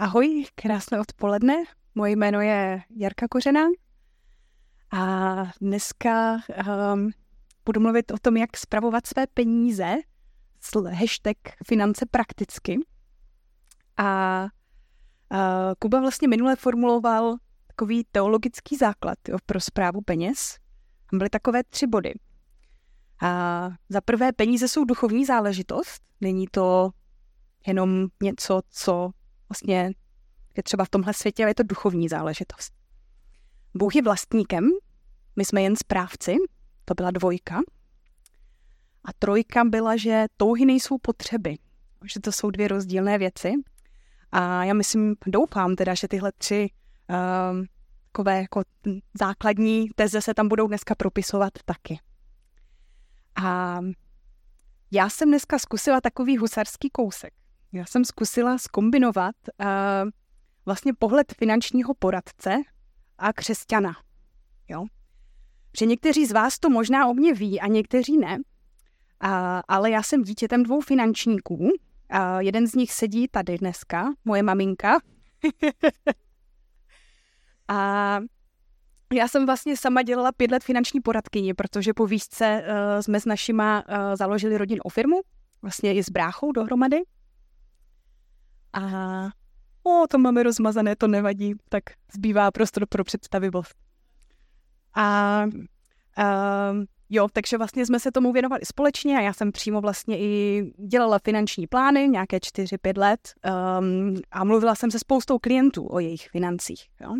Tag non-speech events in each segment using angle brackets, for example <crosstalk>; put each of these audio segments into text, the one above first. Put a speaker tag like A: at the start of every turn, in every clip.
A: ahoj, krásné odpoledne. Moje jméno je Jarka Kořená a dneska um, budu mluvit o tom, jak spravovat své peníze s hashtag finance prakticky. A uh, Kuba vlastně minule formuloval takový teologický základ jo, pro zprávu peněz. Tam byly takové tři body. A za prvé, peníze jsou duchovní záležitost. Není to jenom něco, co vlastně je třeba v tomhle světě, ale je to duchovní záležitost. Bůh je vlastníkem, my jsme jen správci, to byla dvojka. A trojka byla, že touhy nejsou potřeby, že to jsou dvě rozdílné věci. A já myslím, doufám teda, že tyhle tři um, takové jako základní teze se tam budou dneska propisovat taky. A já jsem dneska zkusila takový husarský kousek. Já jsem zkusila skombinovat uh, vlastně pohled finančního poradce a křesťana. Jo? Že někteří z vás to možná o mě ví a někteří ne, a, ale já jsem dítětem dvou finančníků. A jeden z nich sedí tady dneska, moje maminka. <laughs> a já jsem vlastně sama dělala pět let finanční poradkyni, protože po výšce uh, jsme s našima uh, založili rodinnou firmu, vlastně i s bráchou dohromady. A o, to máme rozmazané, to nevadí, tak zbývá prostor pro představivost. A uh, jo, takže vlastně jsme se tomu věnovali společně a já jsem přímo vlastně i dělala finanční plány, nějaké 4-5 let um, a mluvila jsem se spoustou klientů o jejich financích. Jo. Uh,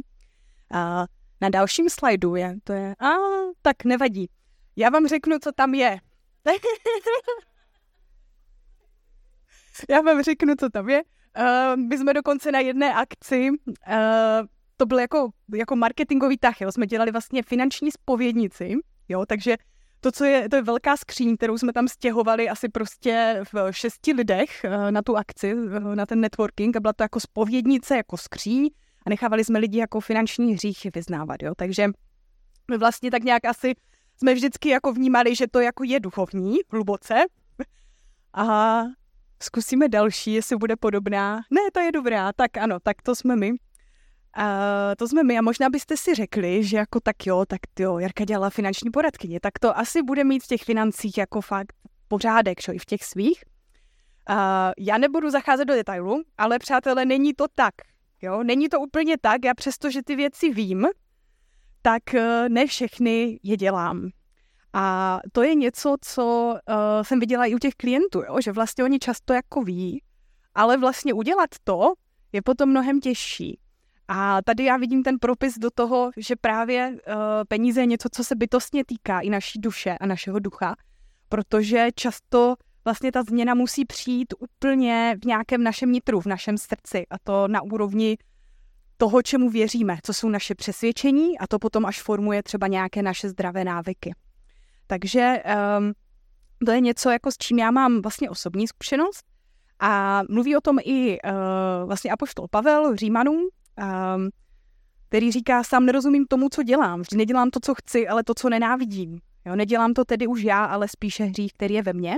A: na dalším slajdu je, to je, a tak nevadí. Já vám řeknu, co tam je. <laughs> Já vám řeknu, co tam je. Uh, my jsme dokonce na jedné akci, uh, to byl jako, jako marketingový tah, jo. jsme dělali vlastně finanční spovědnici, jo, takže to, co je, to je velká skříň, kterou jsme tam stěhovali asi prostě v šesti lidech uh, na tu akci, na ten networking a byla to jako spovědnice, jako skříň a nechávali jsme lidi jako finanční hříchy vyznávat, jo, takže my vlastně tak nějak asi jsme vždycky jako vnímali, že to jako je duchovní, hluboce. A Zkusíme další, jestli bude podobná. Ne, to je dobrá, tak ano, tak to jsme my. A to jsme my a možná byste si řekli, že jako tak jo, tak jo, Jarka dělala finanční poradkyně, tak to asi bude mít v těch financích jako fakt pořádek, čo i v těch svých. A já nebudu zacházet do detailu, ale přátelé, není to tak. Jo, není to úplně tak, já přesto, že ty věci vím, tak eh, ne všechny je dělám. A to je něco, co uh, jsem viděla i u těch klientů, jo? že vlastně oni často jako ví, ale vlastně udělat to je potom mnohem těžší. A tady já vidím ten propis do toho, že právě uh, peníze je něco, co se bytostně týká i naší duše a našeho ducha, protože často vlastně ta změna musí přijít úplně v nějakém našem nitru, v našem srdci a to na úrovni toho, čemu věříme, co jsou naše přesvědčení a to potom až formuje třeba nějaké naše zdravé návyky. Takže um, to je něco, jako s čím já mám vlastně osobní zkušenost. A mluví o tom i uh, vlastně apoštol Pavel Římanům, um, který říká, sám nerozumím tomu, co dělám. Vždy nedělám to, co chci, ale to, co nenávidím. Jo, nedělám to tedy už já, ale spíše hřích, který je ve mně.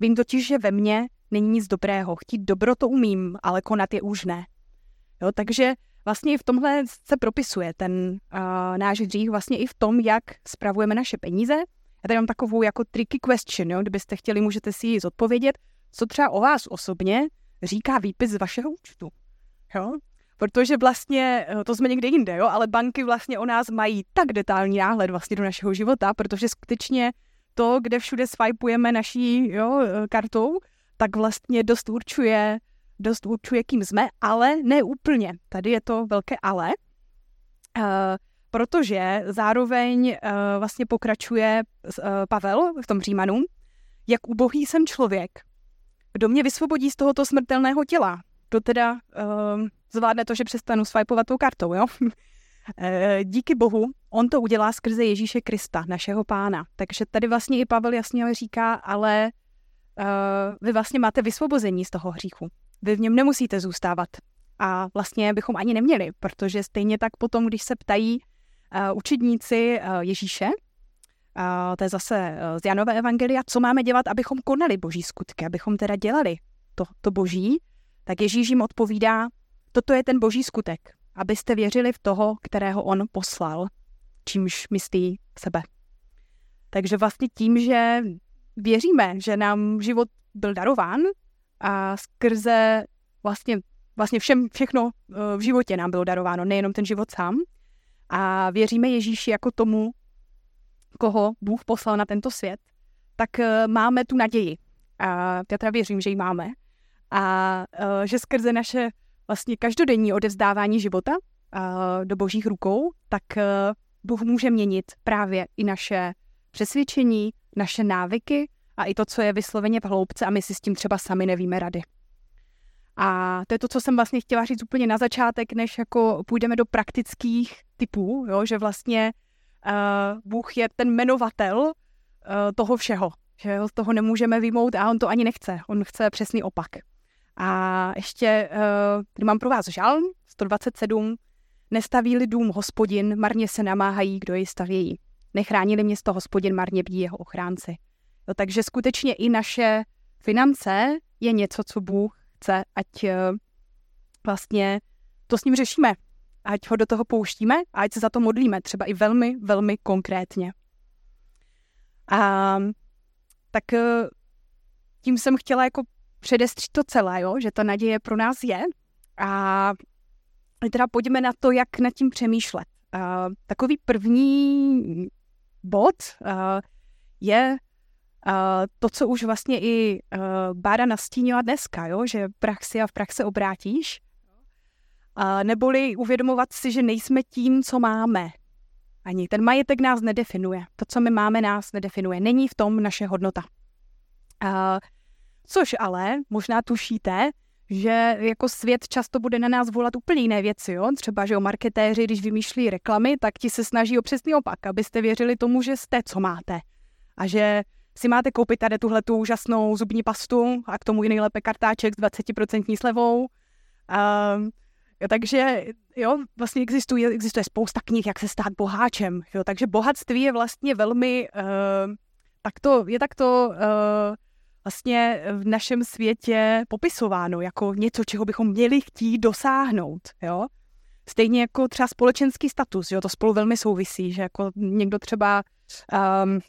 A: Vím totiž, že ve mně není nic dobrého. Chtít dobro to umím, ale konat je už ne. Jo, takže vlastně i v tomhle se propisuje ten uh, náš hřích, vlastně i v tom, jak spravujeme naše peníze, já tady mám takovou jako tricky question, jo? kdybyste chtěli, můžete si ji zodpovědět. Co třeba o vás osobně říká výpis z vašeho účtu? Jo? Protože vlastně, eh, to jsme někde jinde, jo? ale banky vlastně o nás mají tak detailní náhled vlastně do našeho života, protože skutečně to, kde všude swipeujeme naší jo, eh, kartou, tak vlastně dost určuje, dost určuje, kým jsme, ale ne úplně. Tady je to velké ale. Uh, protože zároveň uh, vlastně pokračuje uh, Pavel v tom Římanu, jak ubohý jsem člověk, kdo mě vysvobodí z tohoto smrtelného těla, kdo teda uh, zvládne to, že přestanu swipeovat tou kartou, jo? <laughs> Díky Bohu, on to udělá skrze Ježíše Krista, našeho pána. Takže tady vlastně i Pavel jasně říká, ale uh, vy vlastně máte vysvobození z toho hříchu. Vy v něm nemusíte zůstávat. A vlastně bychom ani neměli, protože stejně tak potom, když se ptají, učedníci uh, Ježíše, uh, to je zase z Janové evangelia, co máme dělat, abychom konali boží skutky, abychom teda dělali to, to boží, tak Ježíš jim odpovídá, toto je ten boží skutek, abyste věřili v toho, kterého on poslal, čímž myslí sebe. Takže vlastně tím, že věříme, že nám život byl darován a skrze vlastně, vlastně všem, všechno eh, v životě nám bylo darováno, nejenom ten život sám. A věříme Ježíši jako tomu, koho Bůh poslal na tento svět, tak eh, máme tu naději. A já teda věřím, že ji máme. A eh, že skrze naše vlastně každodenní odevzdávání života do božích rukou, tak Bůh může měnit právě i naše přesvědčení, naše návyky a i to, co je vysloveně v hloubce a my si s tím třeba sami nevíme rady. A to je to, co jsem vlastně chtěla říct úplně na začátek, než jako půjdeme do praktických typů, jo, že vlastně uh, Bůh je ten jmenovatel uh, toho všeho, že z toho nemůžeme vymout a on to ani nechce, on chce přesný opak. A ještě uh, mám pro vás žalm 127, nestaví-li dům hospodin, marně se namáhají, kdo ji stavějí. Nechránili město hospodin, marně bdí jeho ochránci. Jo, takže skutečně i naše finance je něco, co Bůh chce, ať eh, vlastně to s ním řešíme, ať ho do toho pouštíme a ať se za to modlíme, třeba i velmi, velmi konkrétně. A tak eh, tím jsem chtěla jako předestřít to celé, jo? že ta naděje pro nás je. A teda pojďme na to, jak nad tím přemýšlet. Uh, takový první bod uh, je to, co už vlastně i uh, Bára nastínila dneska, jo? že praxi a v praxi obrátíš, neboli uvědomovat si, že nejsme tím, co máme. Ani ten majetek nás nedefinuje. To, co my máme, nás nedefinuje. Není v tom naše hodnota. Což ale možná tušíte, že jako svět často bude na nás volat úplně jiné věci. Jo? Třeba, že o marketéři, když vymýšlí reklamy, tak ti se snaží o přesný opak, abyste věřili tomu, že jste, co máte. A že si máte koupit tady tuhle tu úžasnou zubní pastu a k tomu i nejlépe kartáček s 20% slevou. Um, jo, takže jo, vlastně existuje, existuje spousta knih, jak se stát boháčem. Jo, takže bohatství je vlastně velmi, uh, takto, je takto uh, vlastně v našem světě popisováno jako něco, čeho bychom měli chtít dosáhnout. Jo? Stejně jako třeba společenský status, jo, to spolu velmi souvisí, že jako někdo třeba um,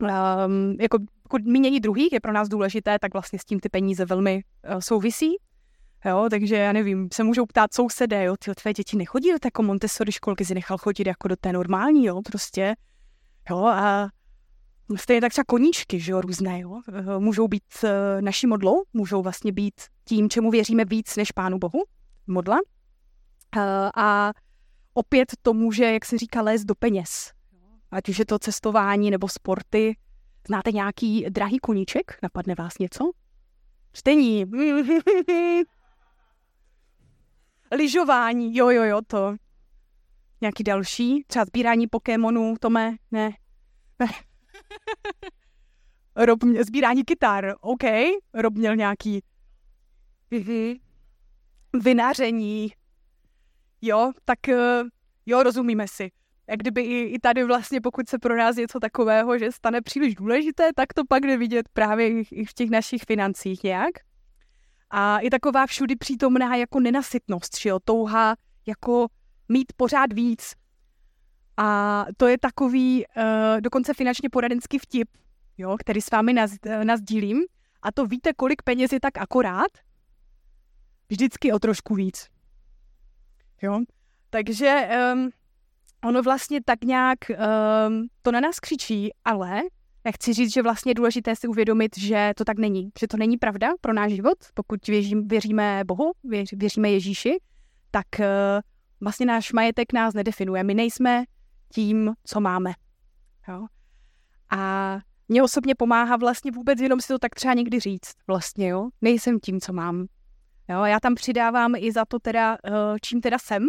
A: um, jako, jako mínění druhých je pro nás důležité, tak vlastně s tím ty peníze velmi uh, souvisí. Jo, takže já nevím, se můžou ptát sousedé, jo, ty tvé děti nechodí do té jako Montessori školky, si nechal chodit jako do té normální, jo, prostě. Jo, a stejně tak třeba koníčky, že jo, různé, jo, eh, můžou být uh, naší modlou, můžou vlastně být tím, čemu věříme víc než Pánu Bohu, modla. Uh, a opět to může, jak se říká, lézt do peněz, ať už je to cestování nebo sporty. Znáte nějaký drahý koníček? Napadne vás něco? Čtení. <laughs> Lyžování, jo, jo, jo, to. Nějaký další? Třeba sbírání Pokémonů, Tome? Ne. ne. <laughs> Rob, sbírání kytar, OK. Rob měl nějaký <laughs> vynáření. Jo, tak eh, jo, rozumíme si jak kdyby i, i tady vlastně, pokud se pro nás něco takového, že stane příliš důležité, tak to pak jde vidět právě i v těch našich financích nějak. A i taková všudy přítomná jako nenasytnost, že jo, touha jako mít pořád víc. A to je takový uh, dokonce finančně poradenský vtip, jo, který s vámi naz, uh, nazdílím. A to víte, kolik peněz je tak akorát? Vždycky o trošku víc. Jo, takže um, ono vlastně tak nějak um, to na nás křičí, ale já chci říct, že vlastně je důležité si uvědomit, že to tak není. Že to není pravda pro náš život. Pokud věřím, věříme Bohu, věř, věříme Ježíši, tak uh, vlastně náš majetek nás nedefinuje. My nejsme tím, co máme. Jo? A mě osobně pomáhá vlastně vůbec jenom si to tak třeba někdy říct. Vlastně, jo? Nejsem tím, co mám. Jo? Já tam přidávám i za to teda, uh, čím teda jsem,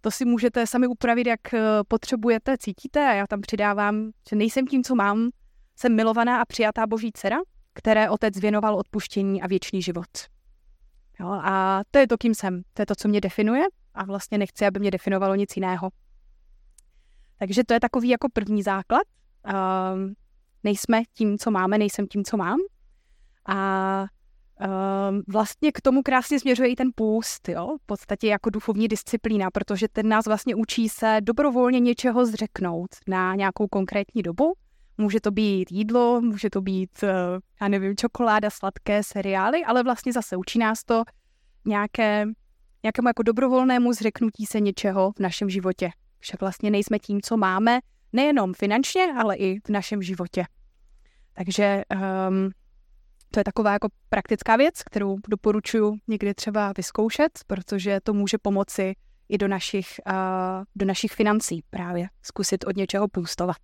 A: to si můžete sami upravit, jak eh, potřebujete, cítíte a já tam přidávám, že nejsem tím, co mám, jsem milovaná a přijatá boží dcera, které otec věnoval odpuštění a věčný život. Jo, a to je to, kým jsem. To je to, co mě definuje a vlastně nechci, aby mě definovalo nic jiného. Takže to je takový jako první základ. Uh, nejsme tím, co máme, nejsem tím, co mám. A Um, vlastně k tomu krásně směřuje i ten půst, jo? v podstatě jako duchovní disciplína, protože ten nás vlastně učí se dobrovolně něčeho zřeknout na nějakou konkrétní dobu. Může to být jídlo, může to být, uh, já nevím, čokoláda, sladké seriály, ale vlastně zase učí nás to nějaké, nějakému jako dobrovolnému zřeknutí se něčeho v našem životě. Však vlastně nejsme tím, co máme, nejenom finančně, ale i v našem životě. Takže um, to je taková jako praktická věc, kterou doporučuji někdy třeba vyzkoušet, protože to může pomoci i do našich, uh, do našich financí právě zkusit od něčeho půstovat.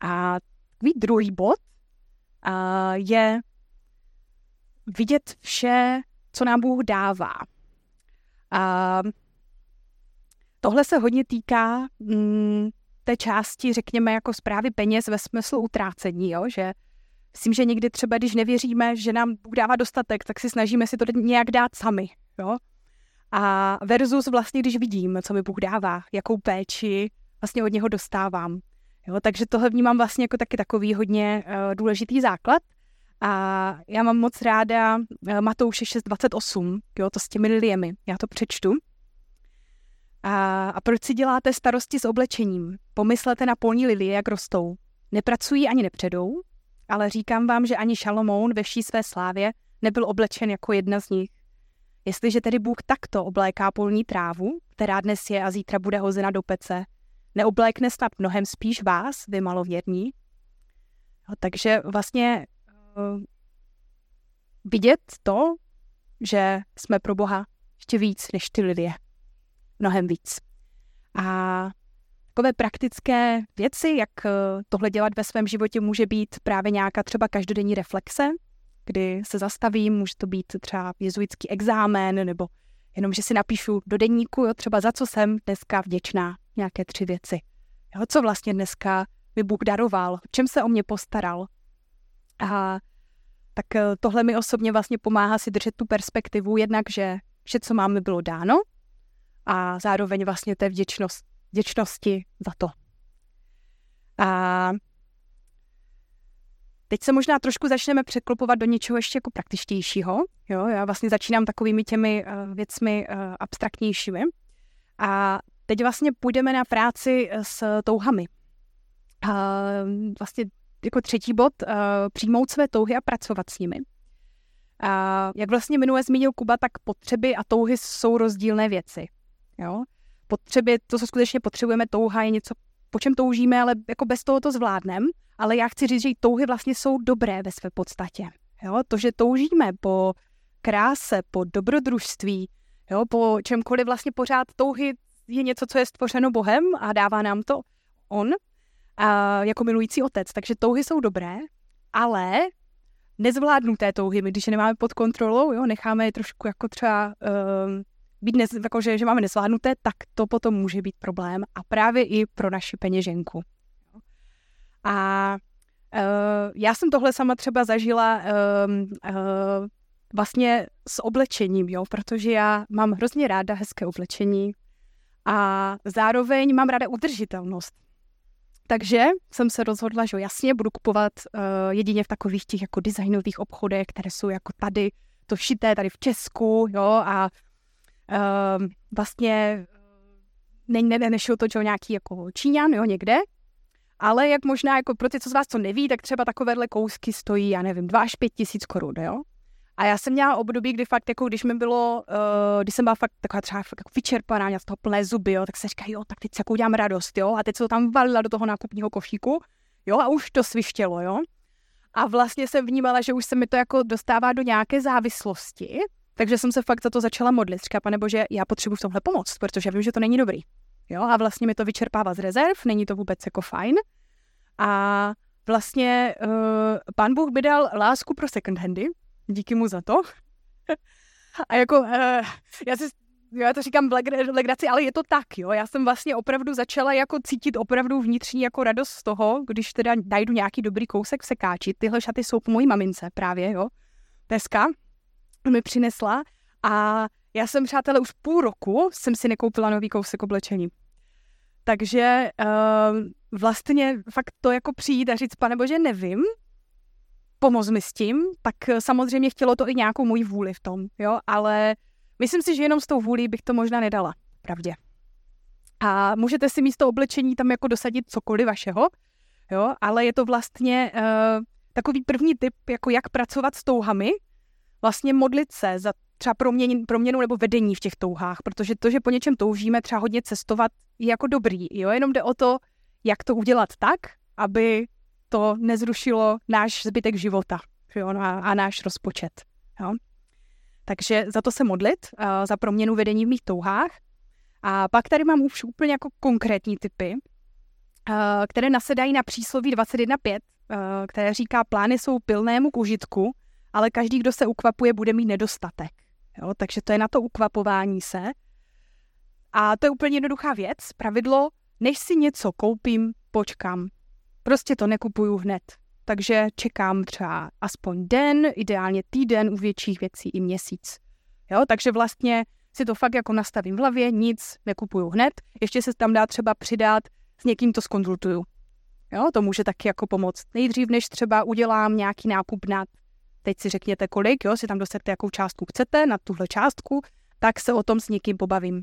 A: A takový druhý bod uh, je vidět vše, co nám Bůh dává. A tohle se hodně týká mm, té části, řekněme, jako zprávy peněz ve smyslu utrácení, jo? že myslím, že někdy třeba, když nevěříme, že nám Bůh dává dostatek, tak si snažíme si to nějak dát sami. Jo? A versus vlastně, když vidím, co mi Bůh dává, jakou péči vlastně od něho dostávám. Jo? Takže tohle vnímám vlastně jako taky takový hodně uh, důležitý základ. A já mám moc ráda uh, Matouše 6.28, jo, to s těmi liliemi. Já to přečtu. A, a proč si děláte starosti s oblečením? Pomyslete na polní lilie, jak rostou. Nepracují ani nepředou, ale říkám vám, že ani Šalomoun ve vší své slávě nebyl oblečen jako jedna z nich. Jestliže tedy Bůh takto obléká polní trávu, která dnes je a zítra bude hozena do pece, neoblékne snad mnohem spíš vás, vy malověrní? No, takže vlastně uh, vidět to, že jsme pro Boha ještě víc než ty lidé. Mnohem víc. A takové praktické věci, jak eh, tohle dělat ve svém životě, může být právě nějaká třeba každodenní reflexe, kdy se zastavím, může to být třeba jezuitský exámen, nebo jenom, že si napíšu do denníku, jo, třeba za co jsem dneska vděčná, nějaké tři věci. Jo, co vlastně dneska mi Bůh daroval, čem se o mě postaral. A tak eh, tohle mi osobně vlastně pomáhá si držet tu perspektivu, jednak, že vše, co máme, bylo dáno a zároveň vlastně té vděčnost, vděčnosti za to. A teď se možná trošku začneme překlopovat do něčeho ještě jako praktičtějšího. Jo, já vlastně začínám takovými těmi uh, věcmi uh, abstraktnějšími. A teď vlastně půjdeme na práci s touhami. Uh, vlastně jako třetí bod, uh, přijmout své touhy a pracovat s nimi. Uh, jak vlastně minule zmínil Kuba, tak potřeby a touhy jsou rozdílné věci. Jo? Potřeby, to, co skutečně potřebujeme, touha je něco, po čem toužíme, ale jako bez toho to zvládneme. Ale já chci říct, že touhy vlastně jsou dobré ve své podstatě. Jo? To, že toužíme po kráse, po dobrodružství, jo? po čemkoliv vlastně pořád touhy je něco, co je stvořeno Bohem a dává nám to On a jako milující otec. Takže touhy jsou dobré, ale nezvládnuté touhy, my když je nemáme pod kontrolou, jo, necháme je trošku jako třeba um, být nez, jako že, že máme nezvládnuté, tak to potom může být problém a právě i pro naši peněženku. A uh, já jsem tohle sama třeba zažila uh, uh, vlastně s oblečením, jo, protože já mám hrozně ráda hezké oblečení a zároveň mám ráda udržitelnost. Takže jsem se rozhodla, že jasně budu kupovat uh, jedině v takových těch jako designových obchodech, které jsou jako tady, to šité tady v Česku, jo, a uh, vlastně ne, ne, nešlo to čo nějaký jako Číňan, jo, někde, ale jak možná jako pro ty, co z vás to neví, tak třeba takovéhle kousky stojí, já nevím, 2 až 5 tisíc korun, jo. A já jsem měla období, kdy fakt, jako když mi bylo, uh, když jsem byla fakt taková třeba fakt jako vyčerpaná, měla z toho plné zuby, jo, tak se říká, jo, tak teď se jako udělám radost, jo, a teď se to tam valila do toho nákupního košíku, jo, a už to svištělo, jo. A vlastně jsem vnímala, že už se mi to jako dostává do nějaké závislosti, takže jsem se fakt za to začala modlit. Říká, pane bože, já potřebuji v tomhle pomoct, protože vím, že to není dobrý. Jo, a vlastně mi to vyčerpává z rezerv, není to vůbec jako fajn. A vlastně uh, pán Bůh by dal lásku pro second handy, díky mu za to. <laughs> a jako, uh, já si jo, já to říkám v legraci, ale je to tak, jo. Já jsem vlastně opravdu začala jako cítit opravdu vnitřní jako radost z toho, když teda najdu nějaký dobrý kousek v sekáči. Tyhle šaty jsou po mojí mamince právě, jo. Dneska mi přinesla a já jsem, přátelé, už půl roku jsem si nekoupila nový kousek oblečení. Takže uh, vlastně fakt to jako přijít a říct, pane bože, nevím, pomoct mi s tím, tak samozřejmě chtělo to i nějakou moji vůli v tom, jo, ale myslím si, že jenom s tou vůlí bych to možná nedala, pravdě. A můžete si místo oblečení tam jako dosadit cokoliv vašeho, jo, ale je to vlastně uh, takový první tip, jako jak pracovat s touhami, vlastně modlit se za třeba proměn, proměnu nebo vedení v těch touhách, protože to, že po něčem toužíme, třeba hodně cestovat, je jako dobrý, jo, jenom jde o to, jak to udělat tak, aby to nezrušilo náš zbytek života jo, a, a náš rozpočet. Jo. Takže za to se modlit, uh, za proměnu vedení v mých touhách. A pak tady mám už úplně jako konkrétní typy, uh, které nasedají na přísloví 21.5, uh, které říká, plány jsou pilnému k užitku, ale každý, kdo se ukvapuje, bude mít nedostatek. Jo, takže to je na to ukvapování se. A to je úplně jednoduchá věc. Pravidlo, než si něco koupím, počkám. Prostě to nekupuju hned. Takže čekám třeba aspoň den, ideálně týden, u větších věcí i měsíc. Jo, takže vlastně si to fakt jako nastavím v hlavě, nic nekupuju hned, ještě se tam dá třeba přidat, s někým to skonzultuju. Jo, to může taky jako pomoct. Nejdřív, než třeba udělám nějaký nákup na, teď si řekněte kolik, jo, si tam dostanete, jakou částku chcete na tuhle částku, tak se o tom s někým pobavím.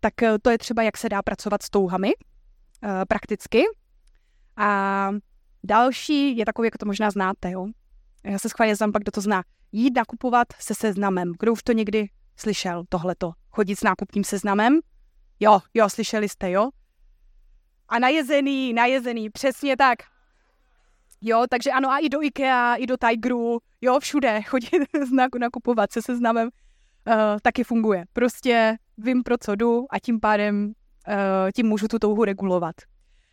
A: Tak eh, to je třeba, jak se dá pracovat s touhami e, prakticky. A další je takový, jako to možná znáte, jo. Já se schválně znám pak, kdo to zná. Jít nakupovat se seznamem. Kdo už to někdy slyšel, tohleto? Chodit s nákupním seznamem? Jo, jo, slyšeli jste, jo? A najezený, najezený, přesně tak. Jo, takže ano, a i do IKEA, i do Tigeru, jo, všude chodit <laughs> nakupovat se seznamem uh, taky funguje. Prostě vím, pro co jdu a tím pádem uh, tím můžu tu touhu regulovat.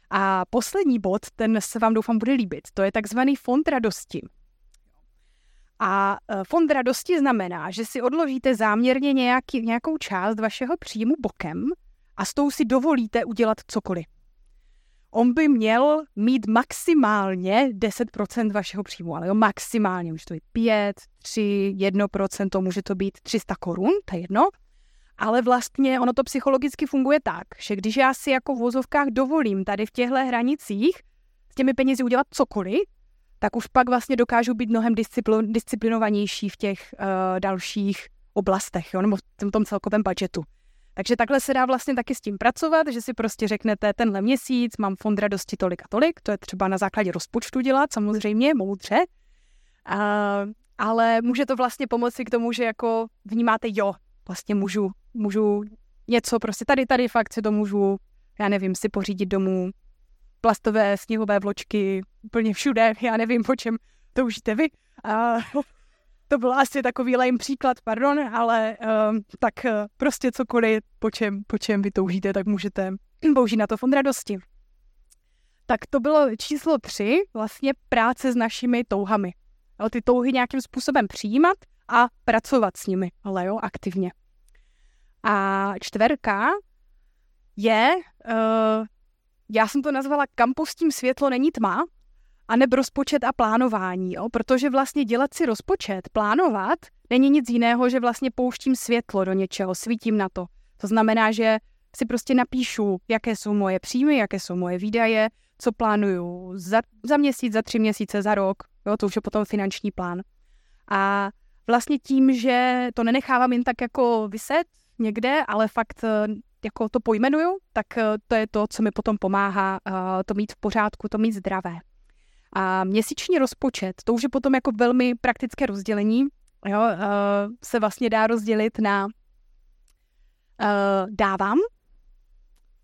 A: A poslední bod, ten se vám doufám bude líbit, to je takzvaný fond radosti. A e, fond radosti znamená, že si odložíte záměrně nějaký, nějakou část vašeho příjmu bokem a s tou si dovolíte udělat cokoliv. On by měl mít maximálně 10% vašeho příjmu, ale jo, maximálně, už to je 5, 3, 1%, může to být 300 korun, to je jedno. Ale vlastně ono to psychologicky funguje tak, že když já si jako v vozovkách dovolím tady v těchto hranicích s těmi penězi udělat cokoliv, tak už pak vlastně dokážu být mnohem discipl- disciplinovanější v těch uh, dalších oblastech, jo, nebo v tom celkovém budžetu. Takže takhle se dá vlastně taky s tím pracovat, že si prostě řeknete, tenhle měsíc mám fond radosti tolik a tolik, to je třeba na základě rozpočtu dělat, samozřejmě, moudře, uh, ale může to vlastně pomoci k tomu, že jako vnímáte, jo, vlastně můžu, můžu něco, prostě tady, tady fakt si to můžu, já nevím, si pořídit domů, plastové sněhové vločky úplně všude, já nevím, po čem to užíte vy. A to byl asi takový lame příklad, pardon, ale um, tak uh, prostě cokoliv, po čem, po čem vy toužíte, tak můžete <clears throat> použít na to fond radosti. Tak to bylo číslo tři, vlastně práce s našimi touhami. Jo, ty touhy nějakým způsobem přijímat a pracovat s nimi, ale jo, aktivně. A čtverka je, uh, já jsem to nazvala kam pustím světlo není tma, a neb rozpočet a plánování, jo? protože vlastně dělat si rozpočet, plánovat, není nic jiného, že vlastně pouštím světlo do něčeho, svítím na to. To znamená, že si prostě napíšu, jaké jsou moje příjmy, jaké jsou moje výdaje, co plánuju za, za měsíc, za tři měsíce, za rok, jo, to už je potom finanční plán. A vlastně tím, že to nenechávám jen tak jako vyset někde, ale fakt eh, jako to pojmenuju, tak eh, to je to, co mi potom pomáhá uh, to mít v pořádku, to mít zdravé. A měsíční rozpočet, to už je potom jako velmi praktické rozdělení, jo, uh, se vlastně dá rozdělit na uh, dávám,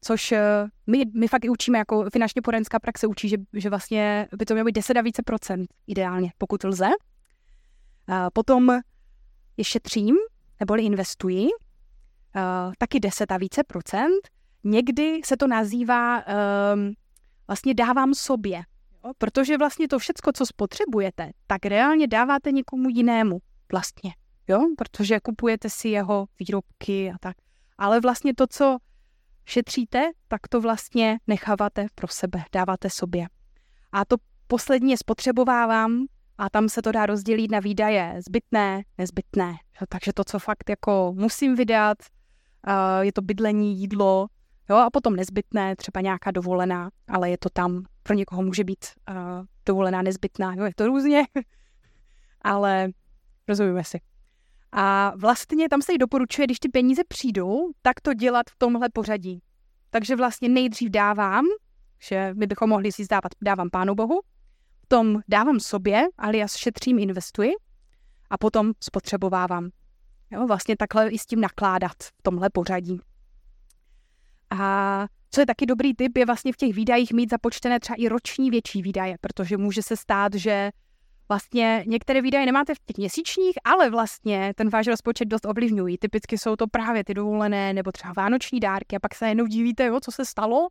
A: což uh, my, my fakt i učíme, jako finančně porenská praxe učí, že, že vlastně by to mělo být 10 a více procent ideálně, pokud lze. Uh, potom je šetřím, neboli investuji, uh, taky 10 a více procent. Někdy se to nazývá um, vlastně dávám sobě? Protože vlastně to všecko, co spotřebujete, tak reálně dáváte někomu jinému vlastně, jo? protože kupujete si jeho výrobky a tak. Ale vlastně to, co šetříte, tak to vlastně necháváte pro sebe, dáváte sobě. A to poslední je spotřebovávám a tam se to dá rozdělit na výdaje zbytné, nezbytné. Takže to, co fakt jako musím vydat, je to bydlení, jídlo, jo, a potom nezbytné, třeba nějaká dovolená, ale je to tam, pro někoho může být uh, dovolená nezbytná, jo, je to různě, <laughs> ale rozumíme si. A vlastně tam se jí doporučuje, když ty peníze přijdou, tak to dělat v tomhle pořadí. Takže vlastně nejdřív dávám, že my bychom mohli si dávat, dávám Pánu Bohu, potom dávám sobě, alias šetřím, investuji a potom spotřebovávám. Jo, vlastně takhle i s tím nakládat v tomhle pořadí. A co je taky dobrý tip, je vlastně v těch výdajích mít započtené třeba i roční větší výdaje, protože může se stát, že vlastně některé výdaje nemáte v těch měsíčních, ale vlastně ten váš rozpočet dost ovlivňují. Typicky jsou to právě ty dovolené nebo třeba vánoční dárky a pak se jenom divíte, jo, co se stalo,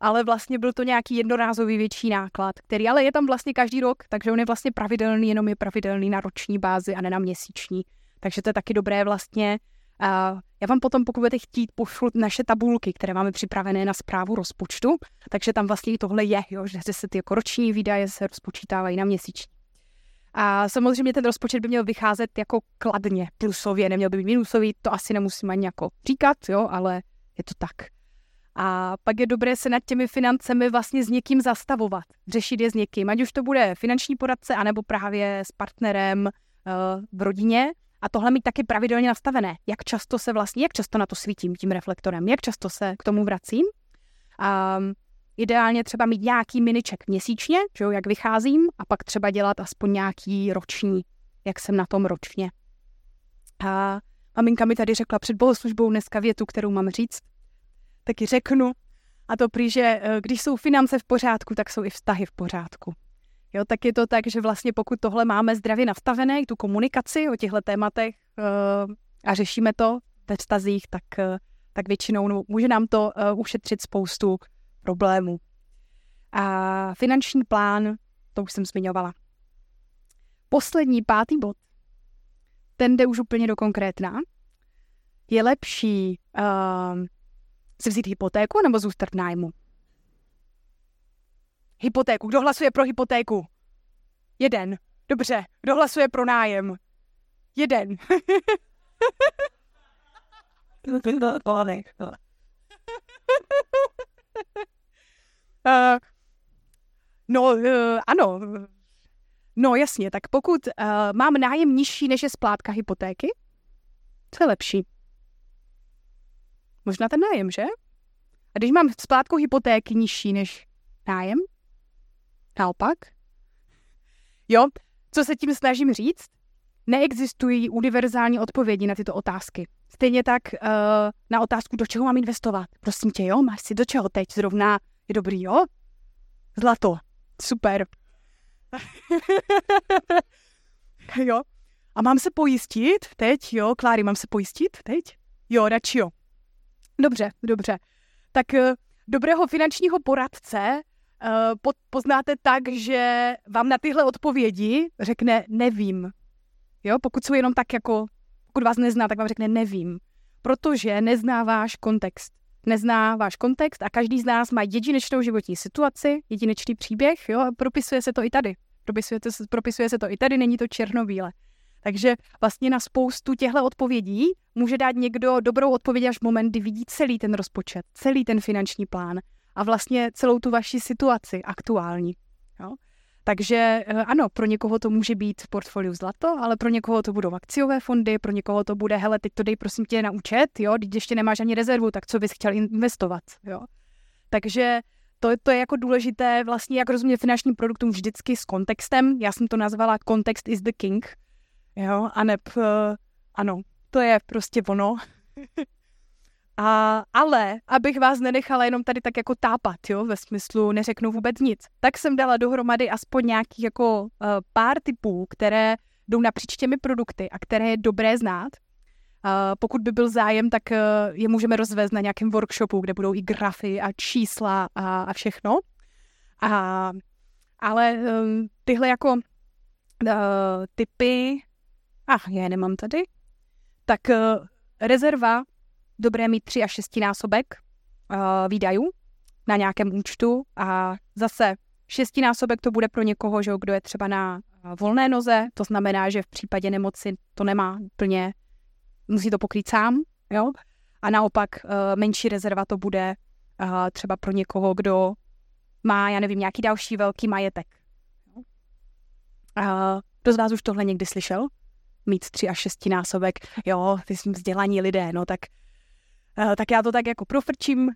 A: ale vlastně byl to nějaký jednorázový větší náklad, který ale je tam vlastně každý rok, takže on je vlastně pravidelný, jenom je pravidelný na roční bázi a ne na měsíční. Takže to je taky dobré vlastně. Já vám potom, pokud budete chtít, pošlu naše tabulky, které máme připravené na zprávu rozpočtu, takže tam vlastně i tohle je, jo, že se ty jako roční výdaje se rozpočítávají na měsíční. A samozřejmě ten rozpočet by měl vycházet jako kladně, plusově, neměl by být minusový, to asi nemusím ani jako říkat, jo, ale je to tak. A pak je dobré se nad těmi financemi vlastně s někým zastavovat, řešit je s někým, ať už to bude finanční poradce, anebo právě s partnerem uh, v rodině. A tohle mít taky pravidelně nastavené. Jak často se vlastně, jak často na to svítím tím reflektorem, jak často se k tomu vracím. Um, ideálně třeba mít nějaký miniček měsíčně, že jo, jak vycházím, a pak třeba dělat aspoň nějaký roční, jak jsem na tom ročně. A maminka mi tady řekla před bohoslužbou dneska větu, kterou mám říct taky řeknu. A to prý, že eh, když jsou finance v pořádku, tak jsou i vztahy v pořádku. Jo, tak je to tak, že vlastně pokud tohle máme zdravě nastavené, tu komunikaci o těchto tématech uh, a řešíme to ve vztazích, tak, uh, tak většinou no, může nám to uh, ušetřit spoustu problémů. A finanční plán, to už jsem zmiňovala. Poslední, pátý bod, ten jde už úplně do konkrétna. Je lepší uh, si vzít hypotéku nebo zůstat v nájmu? Hypotéku. Kdo hlasuje pro hypotéku? Jeden. Dobře. Kdo hlasuje pro nájem? Jeden. uh, <laughs> no, uh, ano. No jasně, tak pokud uh, mám nájem nižší než je splátka hypotéky, co je lepší? Možná ten nájem, že? A když mám splátku hypotéky nižší než nájem? Naopak? Jo, co se tím snažím říct? Neexistují univerzální odpovědi na tyto otázky. Stejně tak uh, na otázku, do čeho mám investovat. Prosím tě, jo, máš si do čeho teď zrovna je dobrý, jo? Zlato. Super. <laughs> jo. A mám se pojistit teď, jo? Kláry, mám se pojistit teď? Jo, radši jo. Dobře, dobře. Tak eh, dobrého finančního poradce poznáte tak, že vám na tyhle odpovědi řekne nevím. Jo, pokud jsou jenom tak jako, pokud vás nezná, tak vám řekne nevím. Protože nezná váš kontext. Nezná váš kontext a každý z nás má jedinečnou životní situaci, jedinečný příběh, jo, a propisuje se to i tady. Propisuje, to, propisuje se to i tady, není to černobíle. Takže vlastně na spoustu těchto odpovědí může dát někdo dobrou odpověď až v moment, kdy vidí celý ten rozpočet, celý ten finanční plán a vlastně celou tu vaši situaci aktuální. Jo? Takže eh, ano, pro někoho to může být v portfoliu zlato, ale pro někoho to budou akciové fondy, pro někoho to bude, hele, teď to dej prosím tě na účet, jo, když ještě nemáš ani rezervu, tak co bys chtěl investovat, jo. Takže to, to je jako důležité vlastně, jak rozumět finančním produktům vždycky s kontextem. Já jsem to nazvala context is the king, jo, a neb, uh, ano, to je prostě ono. <laughs> A, ale, abych vás nenechala jenom tady tak jako tápat, jo, ve smyslu neřeknu vůbec nic, tak jsem dala dohromady aspoň nějakých jako uh, pár typů, které jdou napříč těmi produkty a které je dobré znát. Uh, pokud by byl zájem, tak uh, je můžeme rozvést na nějakém workshopu, kde budou i grafy a čísla a, a všechno. A, ale um, tyhle jako uh, typy, ach, já je nemám tady, tak uh, rezerva dobré mít tři až šestinásobek uh, výdajů na nějakém účtu a zase šestinásobek to bude pro někoho, že, kdo je třeba na uh, volné noze, to znamená, že v případě nemoci to nemá úplně, musí to pokrýt sám, jo? A naopak uh, menší rezerva to bude třeba pro někoho, kdo má, já nevím, nějaký další velký majetek. Kdo z vás už tohle někdy slyšel? Mít tři až šestinásobek, jo, ty jsme vzdělaní lidé, no tak tak já to tak jako profrčím. Uh,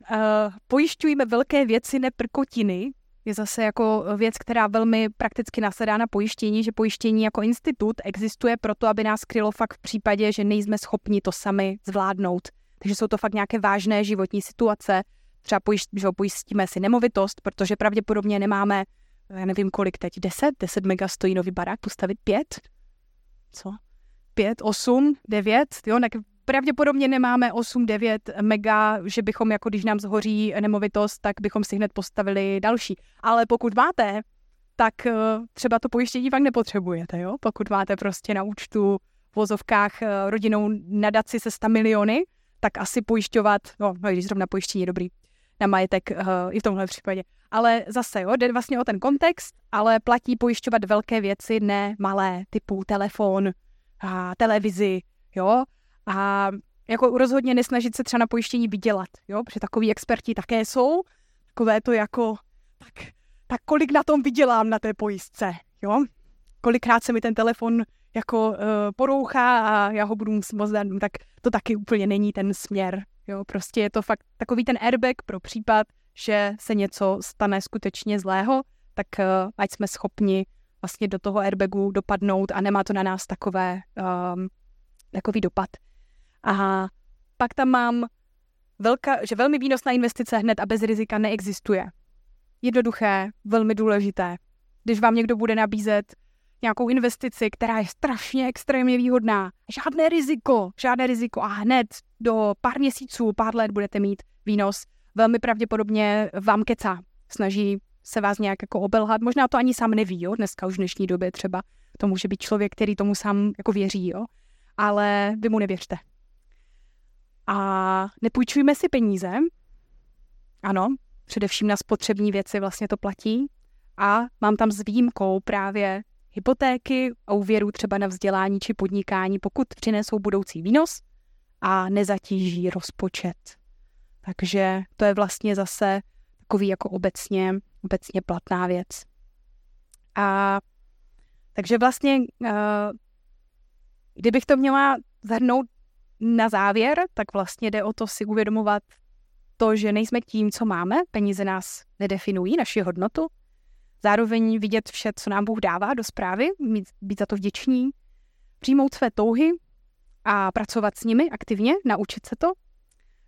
A: pojišťujeme velké věci, ne prkotiny, je zase jako věc, která velmi prakticky nasedá na pojištění, že pojištění jako institut existuje proto, aby nás krylo fakt v případě, že nejsme schopni to sami zvládnout. Takže jsou to fakt nějaké vážné životní situace. Třeba pojišť, že pojistíme si nemovitost, protože pravděpodobně nemáme, já nevím kolik teď, 10, 10 mega stojí nový barák, postavit 5? Co? 5, 8, 9, jo, tak pravděpodobně nemáme 8-9 mega, že bychom, jako když nám zhoří nemovitost, tak bychom si hned postavili další. Ale pokud máte, tak eh, třeba to pojištění fakt nepotřebujete, jo? Pokud máte prostě na účtu v vozovkách eh, rodinou nadaci se 100 miliony, tak asi pojišťovat, no, no když zrovna pojištění je dobrý, na majetek uh, i v tomhle případě. Ale zase, jo, jde vlastně o ten kontext, ale platí pojišťovat velké věci, ne malé, typu telefon, a televizi, jo, a jako rozhodně nesnažit se třeba na pojištění vydělat, jo, protože takový experti také jsou, takové to jako, tak, tak kolik na tom vydělám na té pojistce, jo, kolikrát se mi ten telefon jako uh, porouchá a já ho budu moc dát, tak to taky úplně není ten směr, jo, prostě je to fakt takový ten airbag pro případ, že se něco stane skutečně zlého, tak uh, ať jsme schopni vlastně do toho airbagu dopadnout a nemá to na nás takové, um, takový dopad. A pak tam mám, velká, že velmi výnosná investice hned a bez rizika neexistuje. Jednoduché, velmi důležité. Když vám někdo bude nabízet nějakou investici, která je strašně extrémně výhodná, žádné riziko, žádné riziko a hned do pár měsíců, pár let budete mít výnos, velmi pravděpodobně vám kecá. Snaží se vás nějak jako obelhat. Možná to ani sám neví, jo, dneska už v dnešní době třeba. To může být člověk, který tomu sám jako věří, jo. Ale vy mu nevěřte a nepůjčujme si peníze. Ano, především na spotřební věci vlastně to platí. A mám tam s výjimkou právě hypotéky a úvěru třeba na vzdělání či podnikání, pokud přinesou budoucí výnos a nezatíží rozpočet. Takže to je vlastně zase takový jako obecně, obecně platná věc. A takže vlastně, uh, kdybych to měla zhrnout na závěr, tak vlastně jde o to si uvědomovat to, že nejsme tím, co máme, peníze nás nedefinují, naši hodnotu, zároveň vidět vše, co nám Bůh dává do zprávy, mít, být za to vděční, přijmout své touhy a pracovat s nimi aktivně, naučit se to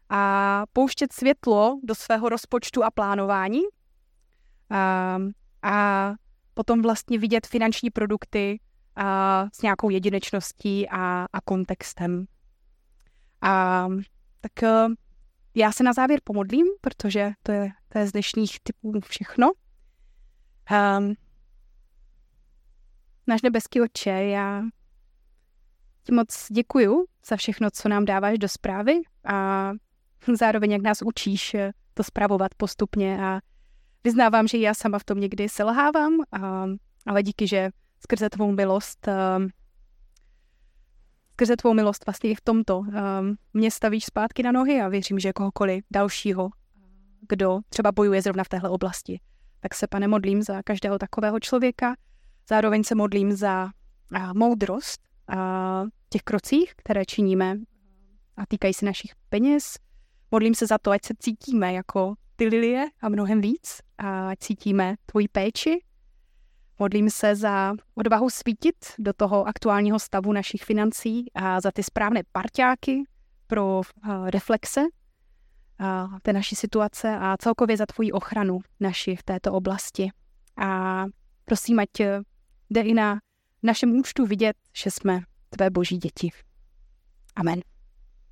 A: a pouštět světlo do svého rozpočtu a plánování a, a potom vlastně vidět finanční produkty a, s nějakou jedinečností a, a kontextem. A tak eh, já se na závěr pomodlím, protože to je, to je z dnešních typů všechno. Um, náš nebeský oče, já ti moc děkuju za všechno, co nám dáváš do zprávy a zároveň, jak nás učíš eh, to zpravovat postupně a vyznávám, že já sama v tom někdy selhávám, a, ale díky, že skrze tvou milost um, skrze tvou milost vlastně i v tomto um, mě stavíš zpátky na nohy a věřím, že kohokoliv dalšího, kdo třeba bojuje zrovna v téhle oblasti, tak se, pane, modlím za každého takového člověka. Zároveň se modlím za uh, moudrost uh, těch krocích, které činíme a týkají se našich peněz. Modlím se za to, ať se cítíme jako ty lilie a mnohem víc, a ať cítíme tvoji péči Modlím se za odvahu svítit do toho aktuálního stavu našich financí a za ty správné parťáky pro uh, reflexe uh, té naší situace a celkově za tvoji ochranu naši v této oblasti. A prosím, ať jde i na našem účtu vidět, že jsme tvé boží děti. Amen.